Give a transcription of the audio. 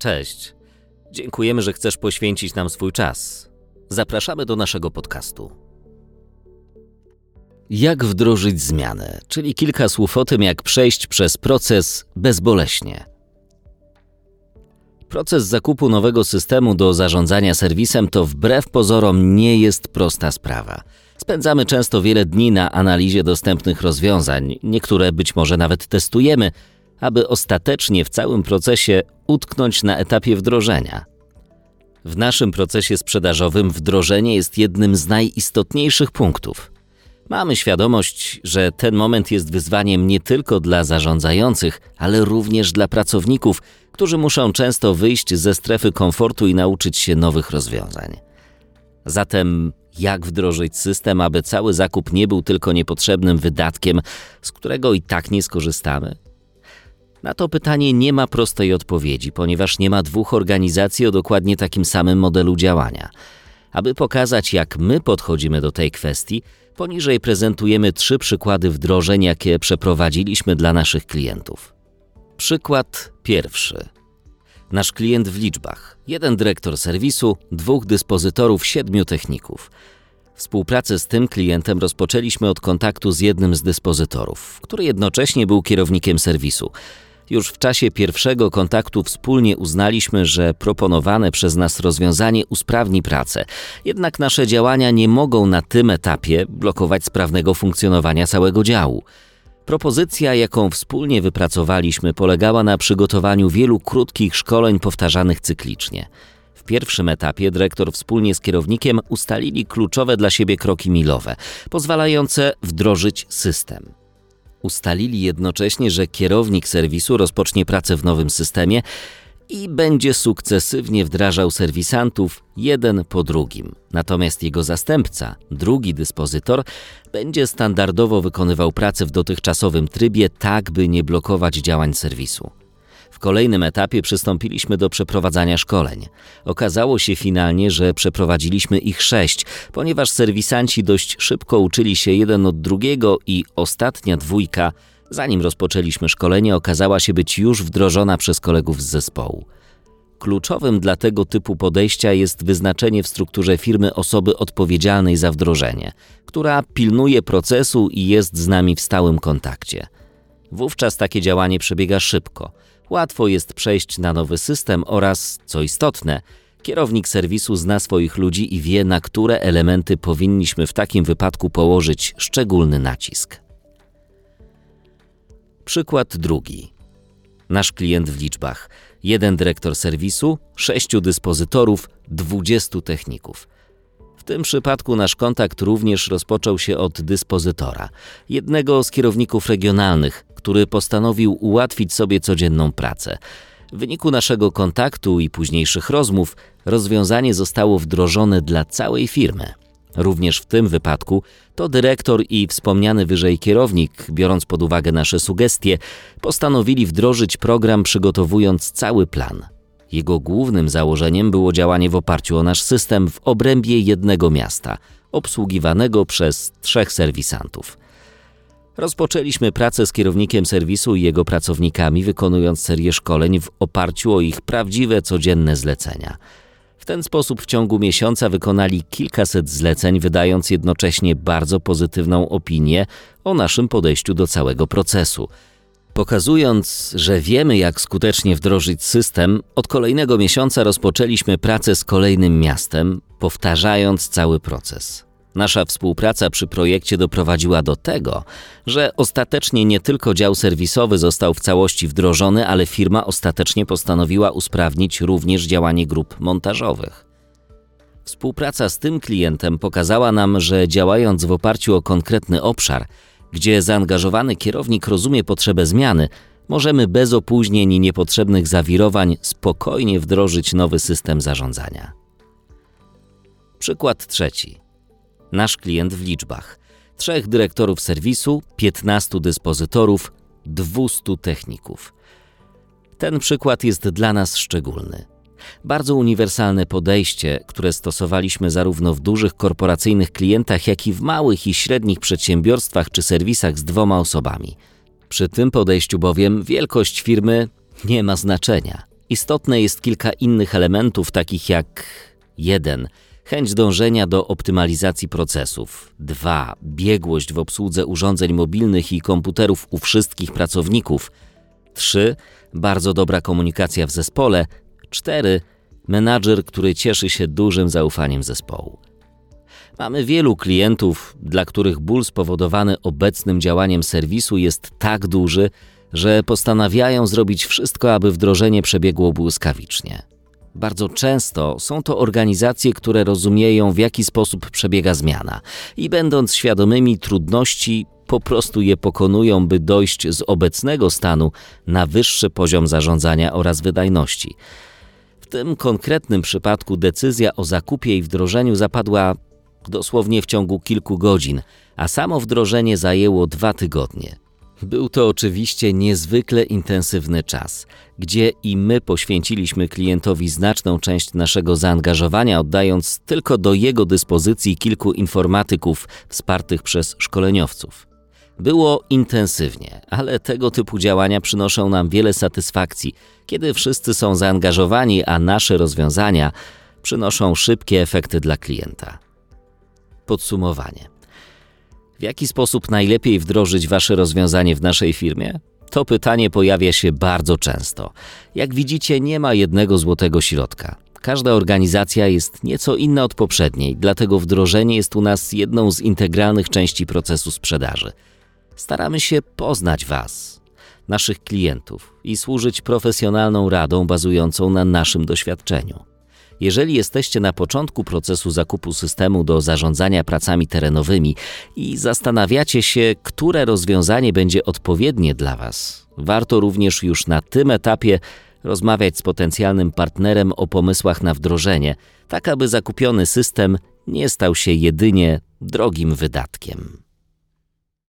Cześć. Dziękujemy, że chcesz poświęcić nam swój czas. Zapraszamy do naszego podcastu. Jak wdrożyć zmianę, czyli kilka słów o tym, jak przejść przez proces bezboleśnie. Proces zakupu nowego systemu do zarządzania serwisem to wbrew pozorom nie jest prosta sprawa. Spędzamy często wiele dni na analizie dostępnych rozwiązań, niektóre być może nawet testujemy, aby ostatecznie w całym procesie utknąć na etapie wdrożenia. W naszym procesie sprzedażowym wdrożenie jest jednym z najistotniejszych punktów. Mamy świadomość, że ten moment jest wyzwaniem nie tylko dla zarządzających, ale również dla pracowników, którzy muszą często wyjść ze strefy komfortu i nauczyć się nowych rozwiązań. Zatem, jak wdrożyć system, aby cały zakup nie był tylko niepotrzebnym wydatkiem, z którego i tak nie skorzystamy? Na to pytanie nie ma prostej odpowiedzi, ponieważ nie ma dwóch organizacji o dokładnie takim samym modelu działania. Aby pokazać, jak my podchodzimy do tej kwestii, poniżej prezentujemy trzy przykłady wdrożeń, jakie przeprowadziliśmy dla naszych klientów. Przykład pierwszy. Nasz klient w liczbach: jeden dyrektor serwisu, dwóch dyspozytorów, siedmiu techników. Współpracę z tym klientem rozpoczęliśmy od kontaktu z jednym z dyspozytorów, który jednocześnie był kierownikiem serwisu. Już w czasie pierwszego kontaktu wspólnie uznaliśmy, że proponowane przez nas rozwiązanie usprawni pracę. Jednak nasze działania nie mogą na tym etapie blokować sprawnego funkcjonowania całego działu. Propozycja, jaką wspólnie wypracowaliśmy, polegała na przygotowaniu wielu krótkich szkoleń powtarzanych cyklicznie. W pierwszym etapie dyrektor wspólnie z kierownikiem ustalili kluczowe dla siebie kroki milowe, pozwalające wdrożyć system. Ustalili jednocześnie, że kierownik serwisu rozpocznie pracę w nowym systemie i będzie sukcesywnie wdrażał serwisantów jeden po drugim. Natomiast jego zastępca, drugi dyspozytor, będzie standardowo wykonywał pracę w dotychczasowym trybie, tak by nie blokować działań serwisu. W kolejnym etapie przystąpiliśmy do przeprowadzania szkoleń. Okazało się finalnie, że przeprowadziliśmy ich sześć, ponieważ serwisanci dość szybko uczyli się jeden od drugiego i ostatnia dwójka, zanim rozpoczęliśmy szkolenie, okazała się być już wdrożona przez kolegów z zespołu. Kluczowym dla tego typu podejścia jest wyznaczenie w strukturze firmy osoby odpowiedzialnej za wdrożenie, która pilnuje procesu i jest z nami w stałym kontakcie. Wówczas takie działanie przebiega szybko. Łatwo jest przejść na nowy system oraz, co istotne, kierownik serwisu zna swoich ludzi i wie, na które elementy powinniśmy w takim wypadku położyć szczególny nacisk. Przykład drugi. Nasz klient w liczbach: jeden dyrektor serwisu, sześciu dyspozytorów, dwudziestu techników. W tym przypadku nasz kontakt również rozpoczął się od dyspozytora, jednego z kierowników regionalnych, który postanowił ułatwić sobie codzienną pracę. W wyniku naszego kontaktu i późniejszych rozmów rozwiązanie zostało wdrożone dla całej firmy. Również w tym wypadku to dyrektor i wspomniany wyżej kierownik, biorąc pod uwagę nasze sugestie, postanowili wdrożyć program przygotowując cały plan. Jego głównym założeniem było działanie w oparciu o nasz system w obrębie jednego miasta, obsługiwanego przez trzech serwisantów. Rozpoczęliśmy pracę z kierownikiem serwisu i jego pracownikami, wykonując serię szkoleń w oparciu o ich prawdziwe codzienne zlecenia. W ten sposób w ciągu miesiąca wykonali kilkaset zleceń, wydając jednocześnie bardzo pozytywną opinię o naszym podejściu do całego procesu. Pokazując, że wiemy, jak skutecznie wdrożyć system, od kolejnego miesiąca rozpoczęliśmy pracę z kolejnym miastem, powtarzając cały proces. Nasza współpraca przy projekcie doprowadziła do tego, że ostatecznie nie tylko dział serwisowy został w całości wdrożony, ale firma ostatecznie postanowiła usprawnić również działanie grup montażowych. Współpraca z tym klientem pokazała nam, że działając w oparciu o konkretny obszar, gdzie zaangażowany kierownik rozumie potrzebę zmiany, możemy bez opóźnień i niepotrzebnych zawirowań spokojnie wdrożyć nowy system zarządzania. Przykład trzeci nasz klient w liczbach: trzech dyrektorów serwisu, 15 dyspozytorów, 200 techników. Ten przykład jest dla nas szczególny. Bardzo uniwersalne podejście, które stosowaliśmy zarówno w dużych korporacyjnych klientach, jak i w małych i średnich przedsiębiorstwach czy serwisach z dwoma osobami. Przy tym podejściu bowiem wielkość firmy nie ma znaczenia. Istotne jest kilka innych elementów, takich jak 1. Chęć dążenia do optymalizacji procesów. 2. Biegłość w obsłudze urządzeń mobilnych i komputerów u wszystkich pracowników. 3. Bardzo dobra komunikacja w zespole. 4. Menadżer, który cieszy się dużym zaufaniem zespołu. Mamy wielu klientów, dla których ból spowodowany obecnym działaniem serwisu jest tak duży, że postanawiają zrobić wszystko, aby wdrożenie przebiegło błyskawicznie. Bardzo często są to organizacje, które rozumieją, w jaki sposób przebiega zmiana i będąc świadomymi trudności, po prostu je pokonują, by dojść z obecnego stanu na wyższy poziom zarządzania oraz wydajności. W tym konkretnym przypadku decyzja o zakupie i wdrożeniu zapadła dosłownie w ciągu kilku godzin, a samo wdrożenie zajęło dwa tygodnie. Był to oczywiście niezwykle intensywny czas, gdzie i my poświęciliśmy klientowi znaczną część naszego zaangażowania, oddając tylko do jego dyspozycji kilku informatyków wspartych przez szkoleniowców. Było intensywnie, ale tego typu działania przynoszą nam wiele satysfakcji, kiedy wszyscy są zaangażowani, a nasze rozwiązania przynoszą szybkie efekty dla klienta. Podsumowanie. W jaki sposób najlepiej wdrożyć Wasze rozwiązanie w naszej firmie? To pytanie pojawia się bardzo często. Jak widzicie, nie ma jednego złotego środka. Każda organizacja jest nieco inna od poprzedniej, dlatego wdrożenie jest u nas jedną z integralnych części procesu sprzedaży. Staramy się poznać Was, naszych klientów i służyć profesjonalną radą bazującą na naszym doświadczeniu. Jeżeli jesteście na początku procesu zakupu systemu do zarządzania pracami terenowymi i zastanawiacie się, które rozwiązanie będzie odpowiednie dla Was, warto również już na tym etapie rozmawiać z potencjalnym partnerem o pomysłach na wdrożenie, tak aby zakupiony system nie stał się jedynie drogim wydatkiem.